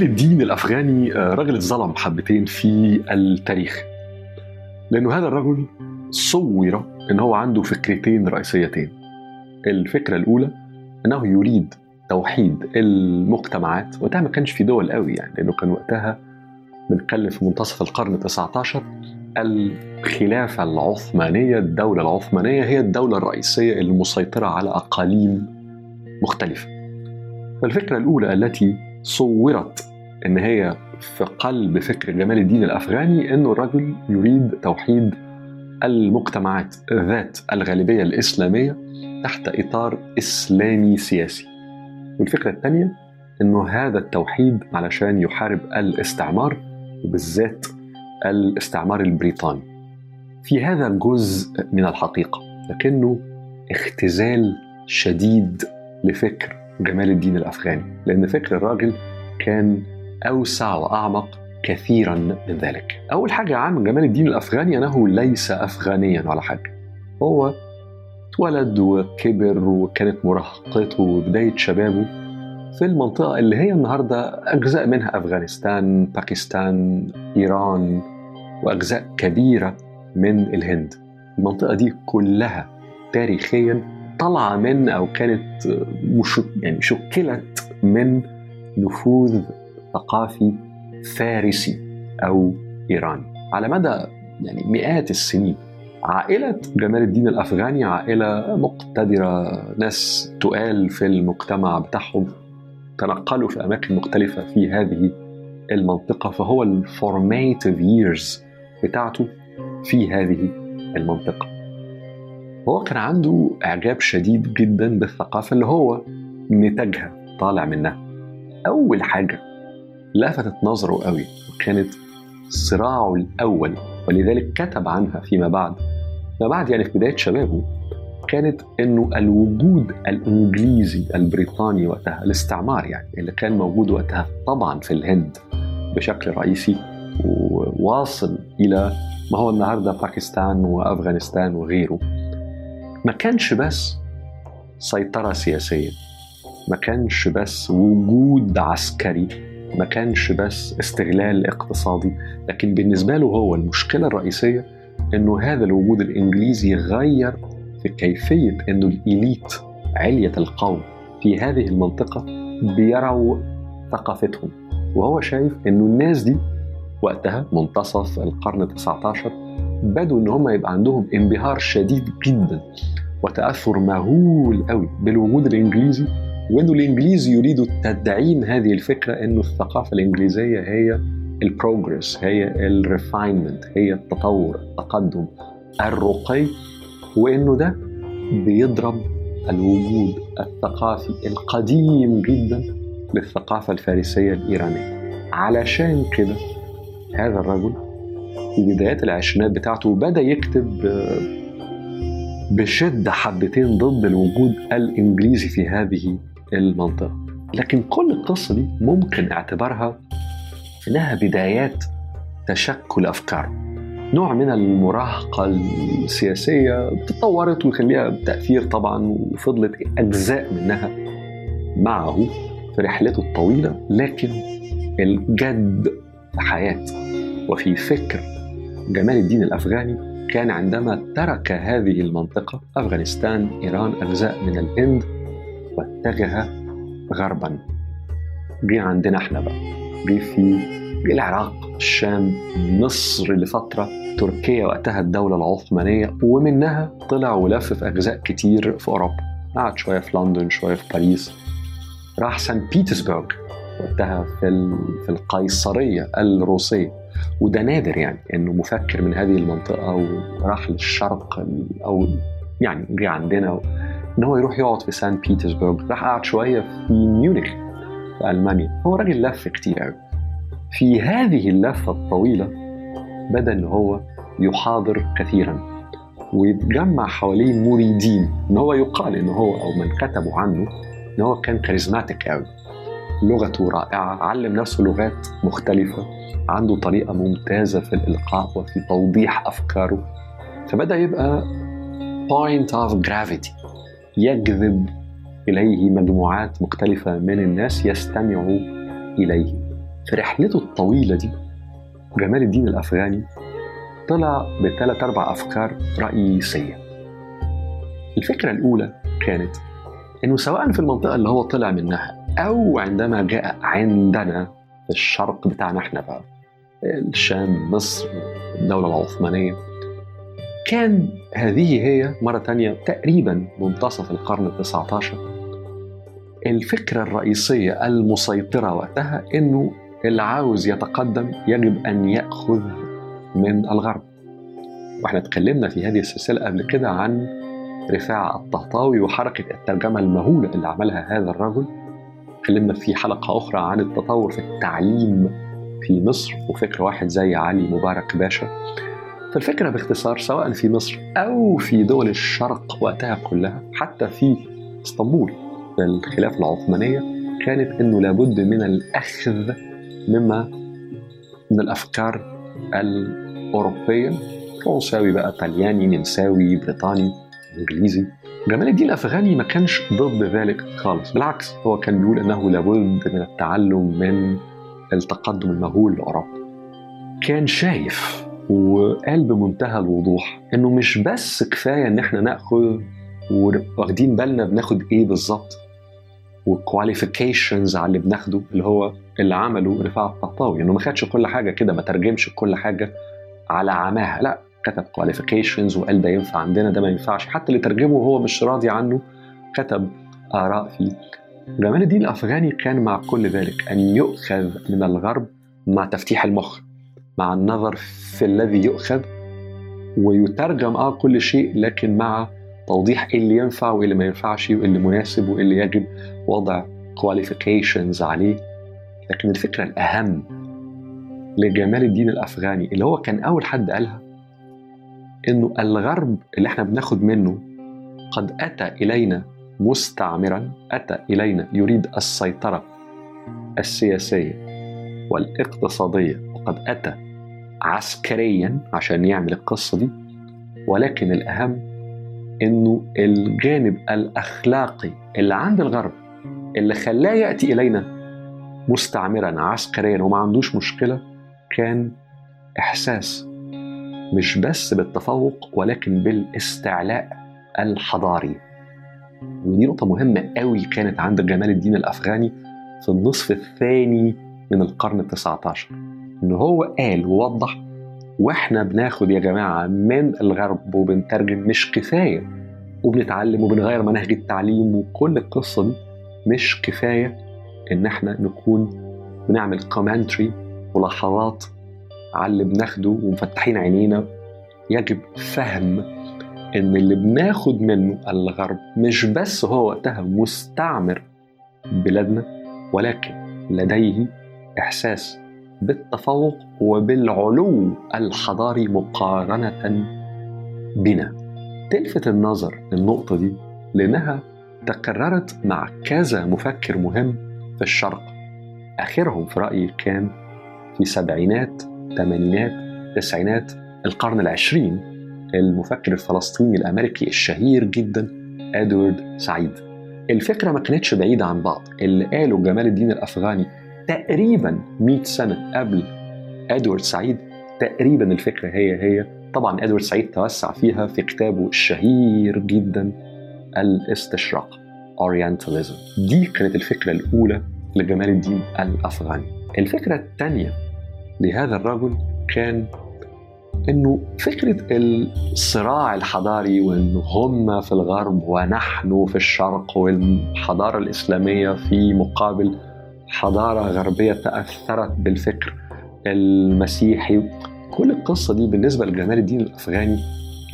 جمال الدين الأفغاني آه، راجل اتظلم حبتين في التاريخ. لأنه هذا الرجل صور إن هو عنده فكرتين رئيسيتين. الفكرة الأولى إنه يريد توحيد المجتمعات وقتها ما كانش في دول قوي يعني لأنه كان وقتها بنتكلم في منتصف القرن 19 الخلافة العثمانية الدولة العثمانية هي الدولة الرئيسية المسيطرة على أقاليم مختلفة. فالفكرة الأولى التي صورت إن هي في قلب فكر جمال الدين الأفغاني إنه الرجل يريد توحيد المجتمعات ذات الغالبية الإسلامية تحت إطار إسلامي سياسي. والفكرة الثانية إنه هذا التوحيد علشان يحارب الاستعمار وبالذات الاستعمار البريطاني. في هذا الجزء من الحقيقة لكنه اختزال شديد لفكر جمال الدين الأفغاني لأن فكر الراجل كان أوسع وأعمق كثيرا من ذلك. أول حاجة عن جمال الدين الأفغاني أنه ليس افغانيا ولا حاجة. هو اتولد وكبر وكانت مراهقته وبداية شبابه في المنطقة اللي هي النهارده أجزاء منها أفغانستان، باكستان، إيران وأجزاء كبيرة من الهند. المنطقة دي كلها تاريخيا طالعه من أو كانت مش يعني شكلت من نفوذ ثقافي فارسي أو إيراني. على مدى يعني مئات السنين عائلة جمال الدين الأفغاني عائلة مقتدرة ناس تقال في المجتمع بتاعهم تنقلوا في أماكن مختلفة في هذه المنطقة فهو الفورميتيف ييرز بتاعته في هذه المنطقة. هو كان عنده إعجاب شديد جدا بالثقافة اللي هو نتاجها طالع منها. أول حاجة لفتت نظره قوي وكانت صراعه الأول ولذلك كتب عنها فيما بعد. فيما بعد يعني في بداية شبابه كانت إنه الوجود الإنجليزي البريطاني وقتها الاستعمار يعني اللي كان موجود وقتها طبعا في الهند بشكل رئيسي وواصل إلى ما هو النهارده باكستان وأفغانستان وغيره. ما كانش بس سيطرة سياسية ما كانش بس وجود عسكري ما كانش بس استغلال اقتصادي لكن بالنسبة له هو المشكلة الرئيسية إنه هذا الوجود الإنجليزي غير في كيفية إنه الإليت علية القوم في هذه المنطقة بيروا ثقافتهم. وهو شايف إنه الناس دي وقتها منتصف القرن ال19 بدوا إن هم يبقى عندهم انبهار شديد جدا وتأثر مهول قوي بالوجود الإنجليزي وانه الإنجليز يريدوا تدعيم هذه الفكرة انه الثقافة الإنجليزية هي ال progress هي ال refinement هي التطور التقدم الرقي وانه ده بيضرب الوجود الثقافي القديم جدا للثقافة الفارسية الإيرانية. علشان كده هذا الرجل في بدايات العشرينات بتاعته بدأ يكتب بشدة حبتين ضد الوجود الإنجليزي في هذه المنطقة. لكن كل القصة دي ممكن اعتبارها إنها بدايات تشكل أفكار. نوع من المراهقة السياسية تطورت ويخليها تأثير طبعا وفضلت أجزاء منها معه في رحلته الطويلة لكن الجد في حياة وفي فكر جمال الدين الأفغاني كان عندما ترك هذه المنطقة أفغانستان إيران أجزاء من الهند واتجه غربا. جه عندنا إحنا بقى. جه في العراق الشام مصر لفترة تركيا وقتها الدولة العثمانية ومنها طلع ولف في أجزاء كتير في أوروبا. قعد شوية في لندن شوية في باريس. راح سان بيترسبرغ وقتها في في القيصرية الروسية. وده نادر يعني إنه مفكر من هذه المنطقة وراح للشرق أو يعني جه عندنا إن هو يروح يقعد في سان بيترسبرغ راح قعد شوية في ميونخ في ألمانيا. هو راجل لف كتير قوي في هذه اللفة الطويلة بدأ إن هو يحاضر كثيرا ويتجمع حواليه مريدين. إن هو يقال إن هو أو من كتبوا عنه إن هو كان كاريزماتيك قوي لغته رائعة علم نفسه لغات مختلفة عنده طريقة ممتازة في الإلقاء وفي توضيح أفكاره. فبدأ يبقى point of gravity. يجذب إليه مجموعات مختلفة من الناس يستمعوا إليه. في رحلته الطويلة دي جمال الدين الأفغاني طلع بثلاث أربع أفكار رئيسية. الفكرة الأولى كانت إنه سواء في المنطقة اللي هو طلع منها أو عندما جاء عندنا في الشرق بتاعنا إحنا بقى الشام مصر الدولة العثمانية كان هذه هي مرة تانية تقريبا منتصف القرن التسعة عشر الفكرة الرئيسية المسيطرة وقتها إنه اللي عاوز يتقدم يجب أن يأخذ من الغرب. وإحنا اتكلمنا في هذه السلسلة قبل كده عن رفاعة الطهطاوي وحركة الترجمة المهولة اللي عملها هذا الرجل. اتكلمنا في حلقة أخرى عن التطور في التعليم في مصر وفكر واحد زي علي مبارك باشا. فالفكرة باختصار سواء في مصر أو في دول الشرق وقتها كلها حتى في إسطنبول الخلافة العثمانية كانت أنه لابد من الأخذ مما من الأفكار الأوروبية فرنساوي بقى طلياني نمساوي بريطاني إنجليزي. جمال الدين الأفغاني ما كانش ضد ذلك خالص بالعكس هو كان بيقول أنه لابد من التعلم من التقدم المهول لأوروبا. كان شايف وقال بمنتهى الوضوح إنه مش بس كفاية إن إحنا نأخذ واخدين بالنا بناخد إيه بالظبط والكواليفيكيشنز على اللي بناخده اللي هو اللي عمله رفاعة الطهطاوي إنه ما خدش كل حاجة كده ما ترجمش كل حاجة على عماها لا كتب qualifications وقال ده ينفع عندنا ده ما ينفعش حتى اللي ترجمه وهو مش راضي عنه كتب آراء فيه. جمال الدين الأفغاني كان مع كل ذلك أن يؤخذ من الغرب مع تفتيح المخ. مع النظر في الذي يؤخذ ويترجم آه كل شيء لكن مع توضيح إيه اللي ينفع وإيه اللي ما ينفعش وإيه اللي مناسب وإيه اللي يجب وضع qualifications عليه. لكن الفكرة الأهم لجمال الدين الأفغاني اللي هو كان أول حد قالها إنه الغرب اللي إحنا بناخد منه قد أتى إلينا مستعمرا أتى إلينا يريد السيطرة السياسية والإقتصادية وقد أتى عسكريا عشان يعمل القصة دي ولكن الأهم إنه الجانب الأخلاقي اللي عند الغرب اللي خلاه يأتي إلينا مستعمرا عسكريا وما عندوش مشكلة كان إحساس مش بس بالتفوق ولكن بالاستعلاء الحضاري. ودي نقطة مهمة قوي كانت عند جمال الدين الأفغاني في النصف الثاني من القرن التسعة عشر إن هو قال ووضح وإحنا بناخد يا جماعة من الغرب وبنترجم مش كفاية وبنتعلم وبنغير مناهج التعليم وكل القصة دي مش كفاية إن إحنا نكون بنعمل كومنتري ملاحظات على اللي بناخده ومفتحين عينينا. يجب فهم إن اللي بناخد منه الغرب مش بس هو وقتها مستعمر بلادنا ولكن لديه إحساس بالتفوق وبالعلو الحضاري مقارنة بنا. تلفت النظر النقطه دي لأنها تكررت مع كذا مفكر مهم في الشرق. آخرهم في رأيي كان في سبعينات ثمانينات تسعينات القرن العشرين المفكر الفلسطيني الأمريكي الشهير جدا إدوارد سعيد. الفكرة ما كانتش بعيدة عن بعض. اللي قاله جمال الدين الأفغاني تقريبا 100 سنة قبل إدوارد سعيد. تقريبا الفكرة هي هي. طبعا إدوارد سعيد توسع فيها في كتابه الشهير جدا الاستشراق Orientalism. دي كانت الفكرة الأولى لجمال الدين الأفغاني. الفكرة الثانية لهذا الرجل كان إنه فكرة الصراع الحضاري وإنه هم في الغرب ونحن في الشرق والحضارة الإسلامية في مقابل حضارة غربية تأثرت بالفكر المسيحي. كل القصة دي بالنسبة لجمال الدين الأفغاني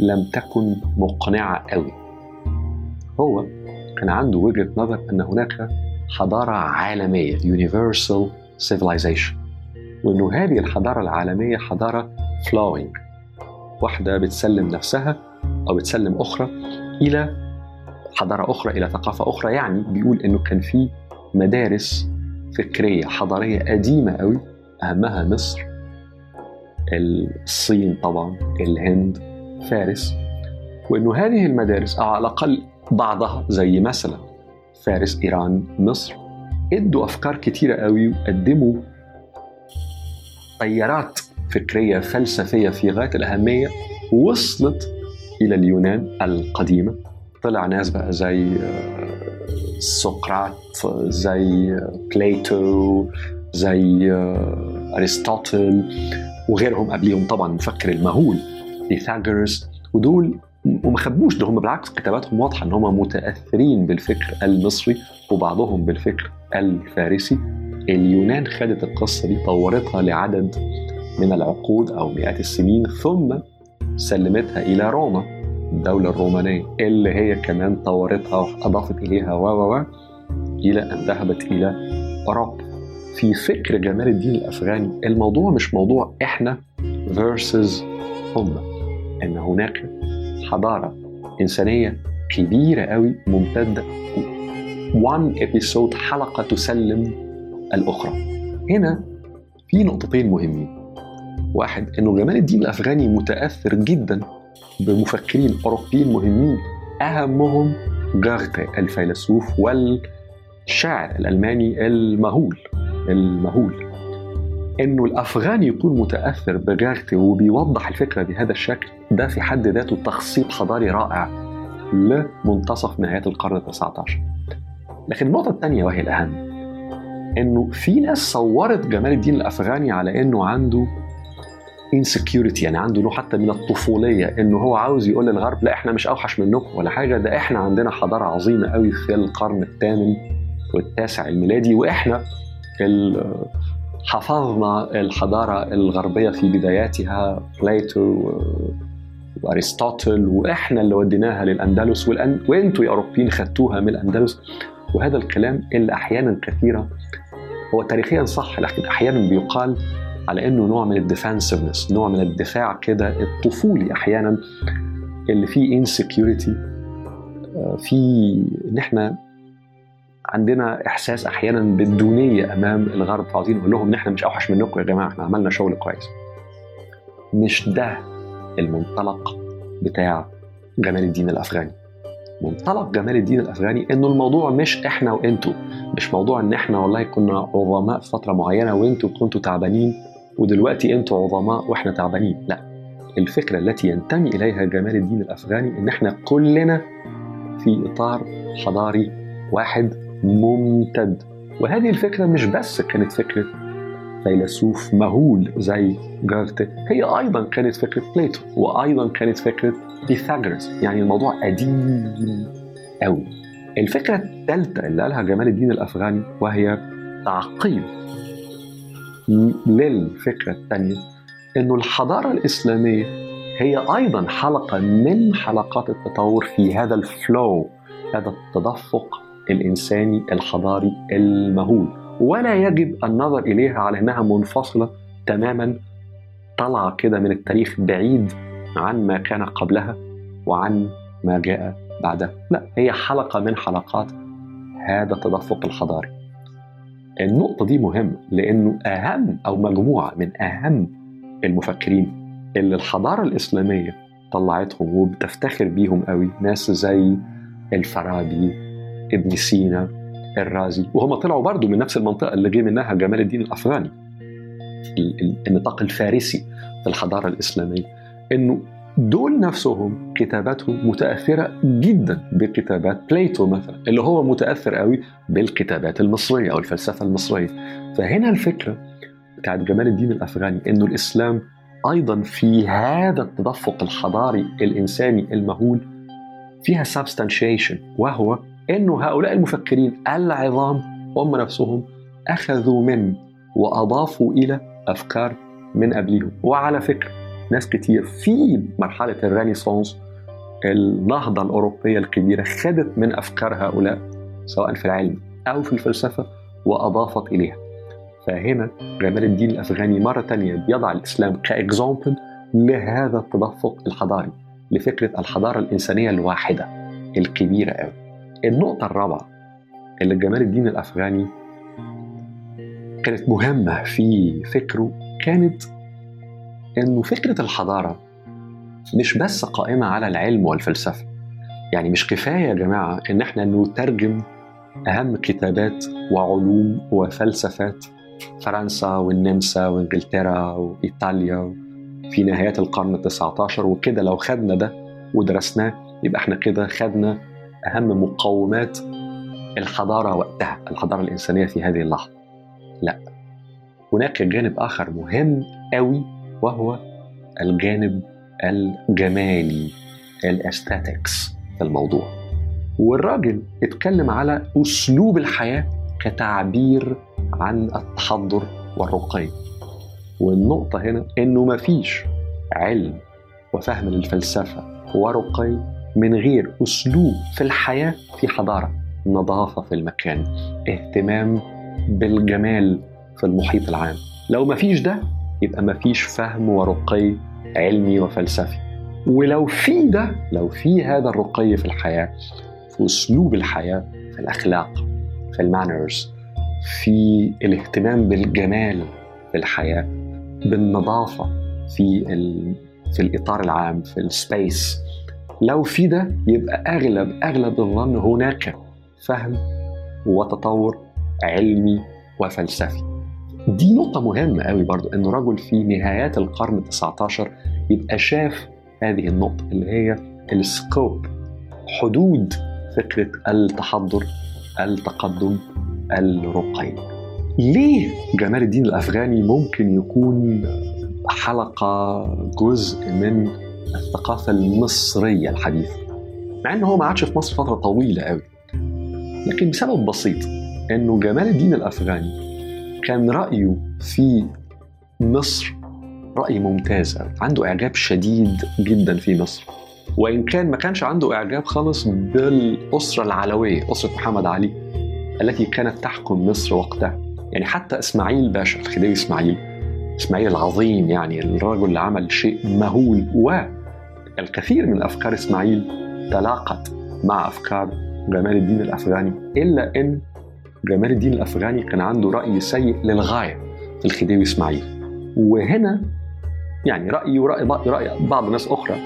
لم تكن مقنعة قوي. هو كان عنده وجهة نظر أن هناك حضارة عالمية universal civilization. وانه هذه الحضارة العالمية حضارة flowing. واحدة بتسلم نفسها أو بتسلم أخرى إلى حضارة أخرى إلى ثقافة أخرى. يعني بيقول إنه كان في مدارس فكرية حضارية قديمة قوي أهمها مصر. الصين طبعا الهند فارس. وإنه هذه المدارس أو على الأقل بعضها زي مثلا فارس إيران مصر إدوا أفكار كتيرة قوي وقدموا تيارات فكرية فلسفية في غاية الأهمية وصلت إلى اليونان القديمة. طلع ناس بقى زي آه، سقراط زي بليتو زي ارسطوطل وغيرهم قبليهم طبعا المفكر المهول بيثاغورس ودول وما خبوش ده هم بالعكس كتاباتهم واضحه ان هم متاثرين بالفكر المصري وبعضهم بالفكر الفارسي اليونان خدت القصة دي طورتها لعدد من العقود أو مئات السنين ثم سلمتها إلى روما الدولة الرومانية اللي هي كمان طورتها وأضافت إليها و و إلى أن ذهبت إلى أوروبا. في فكر جمال الدين الأفغاني الموضوع مش موضوع إحنا versus هم إن هناك حضارة إنسانية كبيرة قوي ممتدة. One episode حلقة تسلم الأخرى. هنا في نقطتين مهمين. واحد إنه جمال الدين الأفغاني متأثر جدا بمفكرين أوروبيين مهمين. أهمهم جارتي الفيلسوف والشاعر الألماني المهول المهول. إنه الافغاني يكون متأثر بجارتي وبيوضح الفكرة بهذا الشكل ده في حد ذاته تخصيب حضاري رائع لمنتصف نهاية القرن ال 19 لكن النقطة الثانية وهي الأهم إنه في ناس صورت جمال الدين الأفغاني على إنه عنده insecurity يعني عنده نوع حتى من الطفولية إنه هو عاوز يقول للغرب لا إحنا مش أوحش منكم ولا حاجة ده إحنا عندنا حضارة عظيمة قوي في القرن الثامن والتاسع الميلادي وإحنا حفظنا الحضارة الغربية في بداياتها بليتو وارسطوطل وإحنا اللي وديناها للأندلس والأن... وإنتوا يا أوروبيين خدتوها من الأندلس. وهذا الكلام اللي أحيانا كثيرة هو تاريخيا صح لكن أحيانا بيقال على إنه نوع من ال defensiveness نوع من الدفاع كده الطفولي أحيانا اللي فيه insecurity آه، في ان إحنا عندنا إحساس أحيانا بالدونية أمام الغرب فعاوزين نقول لهم ان إحنا مش أوحش منكم يا جماعة إحنا عملنا شغل كويس. مش ده المنطلق بتاع جمال الدين الأفغاني. منطلق جمال الدين الأفغاني إنه الموضوع مش إحنا وإنتوا مش موضوع إن إحنا والله كنا عظماء في فترة معينة وإنتوا كنتوا تعبانين ودلوقتي أنتوا عظماء وإحنا تعبانين. لا الفكرة التي ينتمي إليها جمال الدين الأفغاني إن إحنا كلنا في إطار حضاري واحد ممتد. وهذه الفكرة مش بس كانت فكرة فيلسوف مهول زي جارتي هي أيضا كانت فكرة بليتو وأيضا كانت فكرة بيثاغورس. يعني الموضوع قديم قوي الفكرة الثالثة اللي قالها جمال الدين الأفغاني وهي تعقيب للفكرة الثانية أنه الحضارة الإسلامية هي أيضا حلقة من حلقات التطور في هذا الفلو هذا التدفق الإنساني الحضاري المهول. ولا يجب النظر إليها على أنها منفصلة تماما طالعة كده من التاريخ بعيد عن ما كان قبلها وعن ما جاء بعدها. لا هي حلقة من حلقات هذا التدفق الحضاري. النقطة دي مهمة لأنه أهم أو مجموعة من أهم المفكرين اللي الحضارة الإسلامية طلعتهم وبتفتخر بيهم قوي ناس زي الفارابي ابن سينا الرازي وهم طلعوا برضو من نفس المنطقة اللي جه منها جمال الدين الأفغاني. النطاق الفارسي في الحضارة الإسلامية إنه دول نفسهم كتاباتهم متأثرة جدا بكتابات بليتو مثلا اللي هو متأثر قوي بالكتابات المصرية أو الفلسفة المصرية. فهنا الفكرة بتاعت جمال الدين الأفغاني إنه الإسلام أيضا في هذا التدفق الحضاري الإنساني المهول فيها substantiation وهو إنه هؤلاء المفكرين العظام هم نفسهم أخذوا من وأضافوا إلى أفكار من قبلهم وعلى فكرة ناس كتير في مرحلة الرينيسانس النهضة الأوروبية الكبيرة خدت من أفكار هؤلاء سواء في العلم أو في الفلسفة وأضافت إليها. فهنا جمال الدين الأفغاني مرة تانية بيضع الإسلام كإكزامبل لهذا التدفق الحضاري لفكرة الحضارة الإنسانية الواحدة الكبيرة أوي. النقطة الرابعة اللي جمال الدين الأفغاني كانت مهمة في فكره كانت إنه فكرة الحضارة مش بس قائمة على العلم والفلسفة. يعني مش كفاية يا جماعة إن إحنا نترجم أهم كتابات وعلوم وفلسفات فرنسا والنمسا وإنجلترا وإيطاليا في نهايات القرن التسعة عشر وكده لو خدنا ده ودرسناه يبقى إحنا كده خدنا أهم مقومات الحضارة وقتها الحضارة الإنسانية في هذه اللحظة. لا هناك جانب آخر مهم قوي وهو الجانب الجمالي الاستاتيكس في الموضوع. والراجل اتكلم على أسلوب الحياة كتعبير عن التحضر والرقي. والنقطة هنا إنه مفيش علم وفهم للفلسفة ورقي من غير أسلوب في الحياة في حضارة. نظافة في المكان اهتمام بالجمال في المحيط العام. لو مفيش ده يبقى مفيش فهم ورقي علمي وفلسفي. ولو في ده لو في هذا الرقي في الحياة في أسلوب الحياة في الأخلاق في ال manners في الاهتمام بالجمال في الحياة بالنظافة في ال... في الإطار العام في ال space لو في ده يبقى أغلب أغلب الظن هناك فهم وتطور علمي وفلسفي. دي نقطة مهمة قوي برضو إنه رجل في نهايات القرن ال19 يبقى شاف هذه النقطة اللي هي السكوب حدود فكرة التحضر التقدم الرقي. ليه جمال الدين الأفغاني ممكن يكون حلقة جزء من الثقافة المصرية الحديثة؟ مع إنه هو ما عادش في مصر فترة طويلة قوي. لكن بسبب بسيط إنه جمال الدين الأفغاني كان رأيه في مصر رأي ممتاز. عنده إعجاب شديد جدا في مصر. وإن كان ما كانش عنده إعجاب خالص بالأسرة العلوية أسرة محمد علي التي كانت تحكم مصر وقتها. يعني حتى إسماعيل باشا الخديوي إسماعيل إسماعيل العظيم يعني الرجل اللي عمل شيء مهول. والكثير من أفكار إسماعيل تلاقت مع أفكار جمال الدين الأفغاني إلا إن جمال الدين الأفغاني كان عنده رأي سيء للغاية في الخديوي إسماعيل. وهنا يعني رايي ورأي رأي بعض الناس أخرى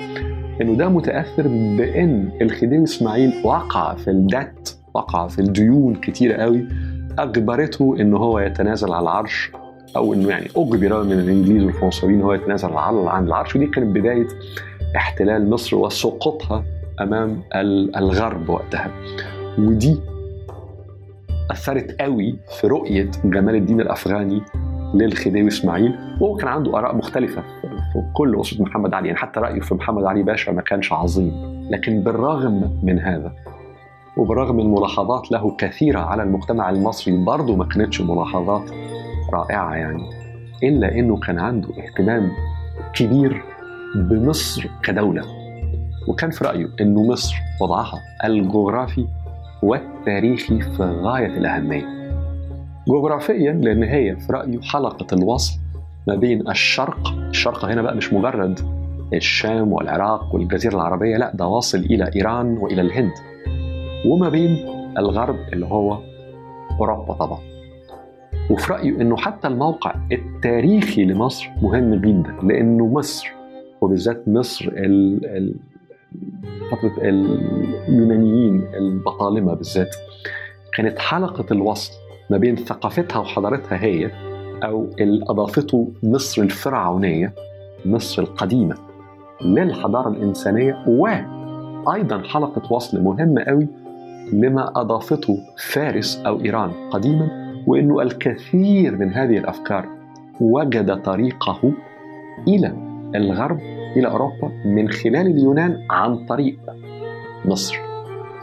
إنه ده متأثر بإن الخديوي إسماعيل وقع في الدت وقع في الديون كتيرة قوي أجبرته إن هو يتنازل على العرش أو إنه يعني أجبر من الإنجليز والفرنسيين هو يتنازل عن العرش. ودي كانت بداية احتلال مصر وسقوطها أمام الغرب وقتها. ودي أثرت قوي في رؤية جمال الدين الأفغاني للخديوي إسماعيل وهو كان عنده آراء مختلفة في كل اسره محمد علي. يعني حتى رأيه في محمد علي باشا ما كانش عظيم. لكن بالرغم من هذا وبالرغم من ملاحظات له كثيرة على المجتمع المصري برضه ما كانتش ملاحظات رائعة يعني. إلا إنه كان عنده اهتمام كبير بمصر كدولة. وكان في رأيه إنه مصر وضعها الجغرافي والتاريخي في غاية الأهمية. جغرافيا لأن هي في رأيه حلقة الوصل ما بين الشرق الشرق هنا بقى مش مجرد الشام والعراق والجزيرة العربية لا ده واصل إلى إيران وإلى الهند. وما بين الغرب اللي هو أوروبا طبعا. وفي رأيه أنه حتى الموقع التاريخي لمصر مهم جدا لأنه مصر وبالذات مصر فترة اليونانيين البطالمة بالذات كانت حلقة الوصل ما بين ثقافتها وحضارتها هي أو اللي أضافته مصر الفرعونية مصر القديمة للحضارة الإنسانية وأيضا حلقة وصل مهمة قوي لما أضافته فارس أو إيران قديما وأنه الكثير من هذه الأفكار وجد طريقه إلى الغرب إلى أوروبا من خلال اليونان عن طريق مصر.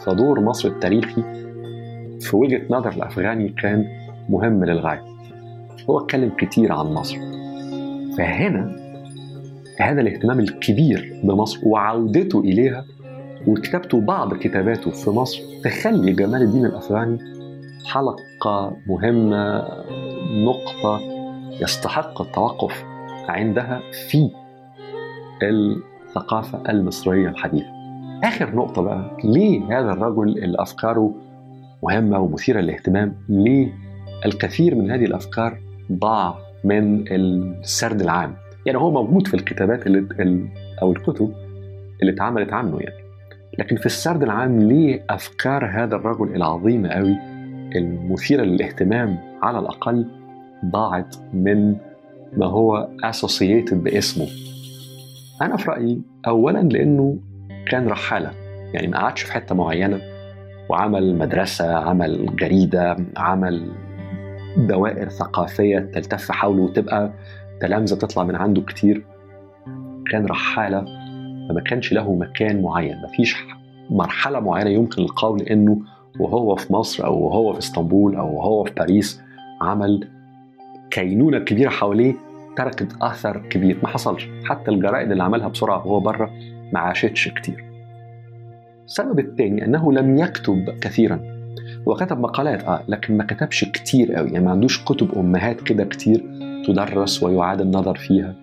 فدور مصر التاريخي في وجهة نظر الأفغاني كان مهم للغاية. هو اتكلم كتير عن مصر. فهنا هذا الاهتمام الكبير بمصر وعودته إليها وكتابته بعض كتاباته في مصر تخلي جمال الدين الأفغاني حلقة مهمة نقطة يستحق التوقف عندها في الثقافة المصرية الحديثة. آخر نقطة بقى ليه هذا الرجل اللي أفكاره مهمة ومثيرة للاهتمام؟ ليه الكثير من هذه الأفكار ضاع من السرد العام؟ يعني هو موجود في الكتابات اللي أو الكتب اللي اتعملت عنه يعني. لكن في السرد العام ليه أفكار هذا الرجل العظيمة قوي المثيرة للاهتمام على الأقل ضاعت من ما هو associated باسمه؟ أنا في رأيي أولا لأنه كان رحالة. يعني ما قعدش في حتة معينة. وعمل مدرسة عمل جريدة عمل دوائر ثقافية تلتف حوله وتبقى تلامذة تطلع من عنده كتير. كان رحالة. فما كانش له مكان معين. ما فيش مرحلة معينة يمكن القول إنه وهو في مصر أو وهو في إسطنبول أو وهو في باريس عمل كينونة كبيرة حواليه تركت أثر كبير. ما حصلش. حتى الجرائد اللي عملها بسرعة وهو بره ما عاشتش كتير. السبب الثاني أنه لم يكتب كثيرا. هو كتب مقالات آه لكن ما كتبش كتير قوي. يعني ما عندوش كتب أمهات كده كتير تدرس ويعاد النظر فيها.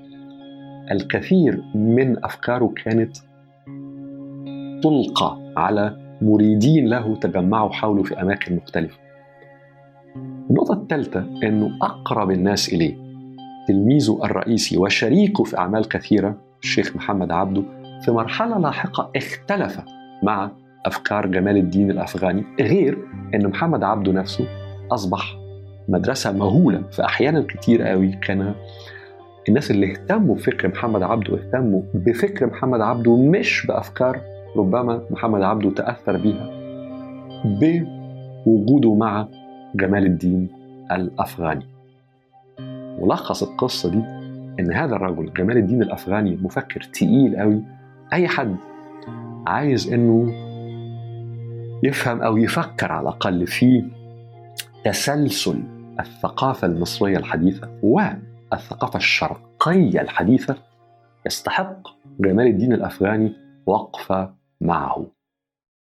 الكثير من أفكاره كانت تلقى على مريدين له تجمعوا حوله في أماكن مختلفة. النقطة الثالثة أنه أقرب الناس إليه. تلميذه الرئيسي وشريكه في أعمال كثيرة الشيخ محمد عبده في مرحلة لاحقة اختلف مع أفكار جمال الدين الأفغاني غير أن محمد عبده نفسه أصبح مدرسة مهولة. فأحيانا كتير قوي كان الناس اللي اهتموا بفكر محمد عبده اهتموا بفكر محمد عبده مش بأفكار ربما محمد عبده تأثر بيها بوجوده مع جمال الدين الأفغاني. ملخص القصة دي إن هذا الرجل جمال الدين الأفغاني مفكر تقيل قوي. أي حد عايز إنه يفهم أو يفكر على الأقل في تسلسل الثقافة المصرية الحديثة والثقافة الشرقية الحديثة يستحق جمال الدين الأفغاني وقفة معه.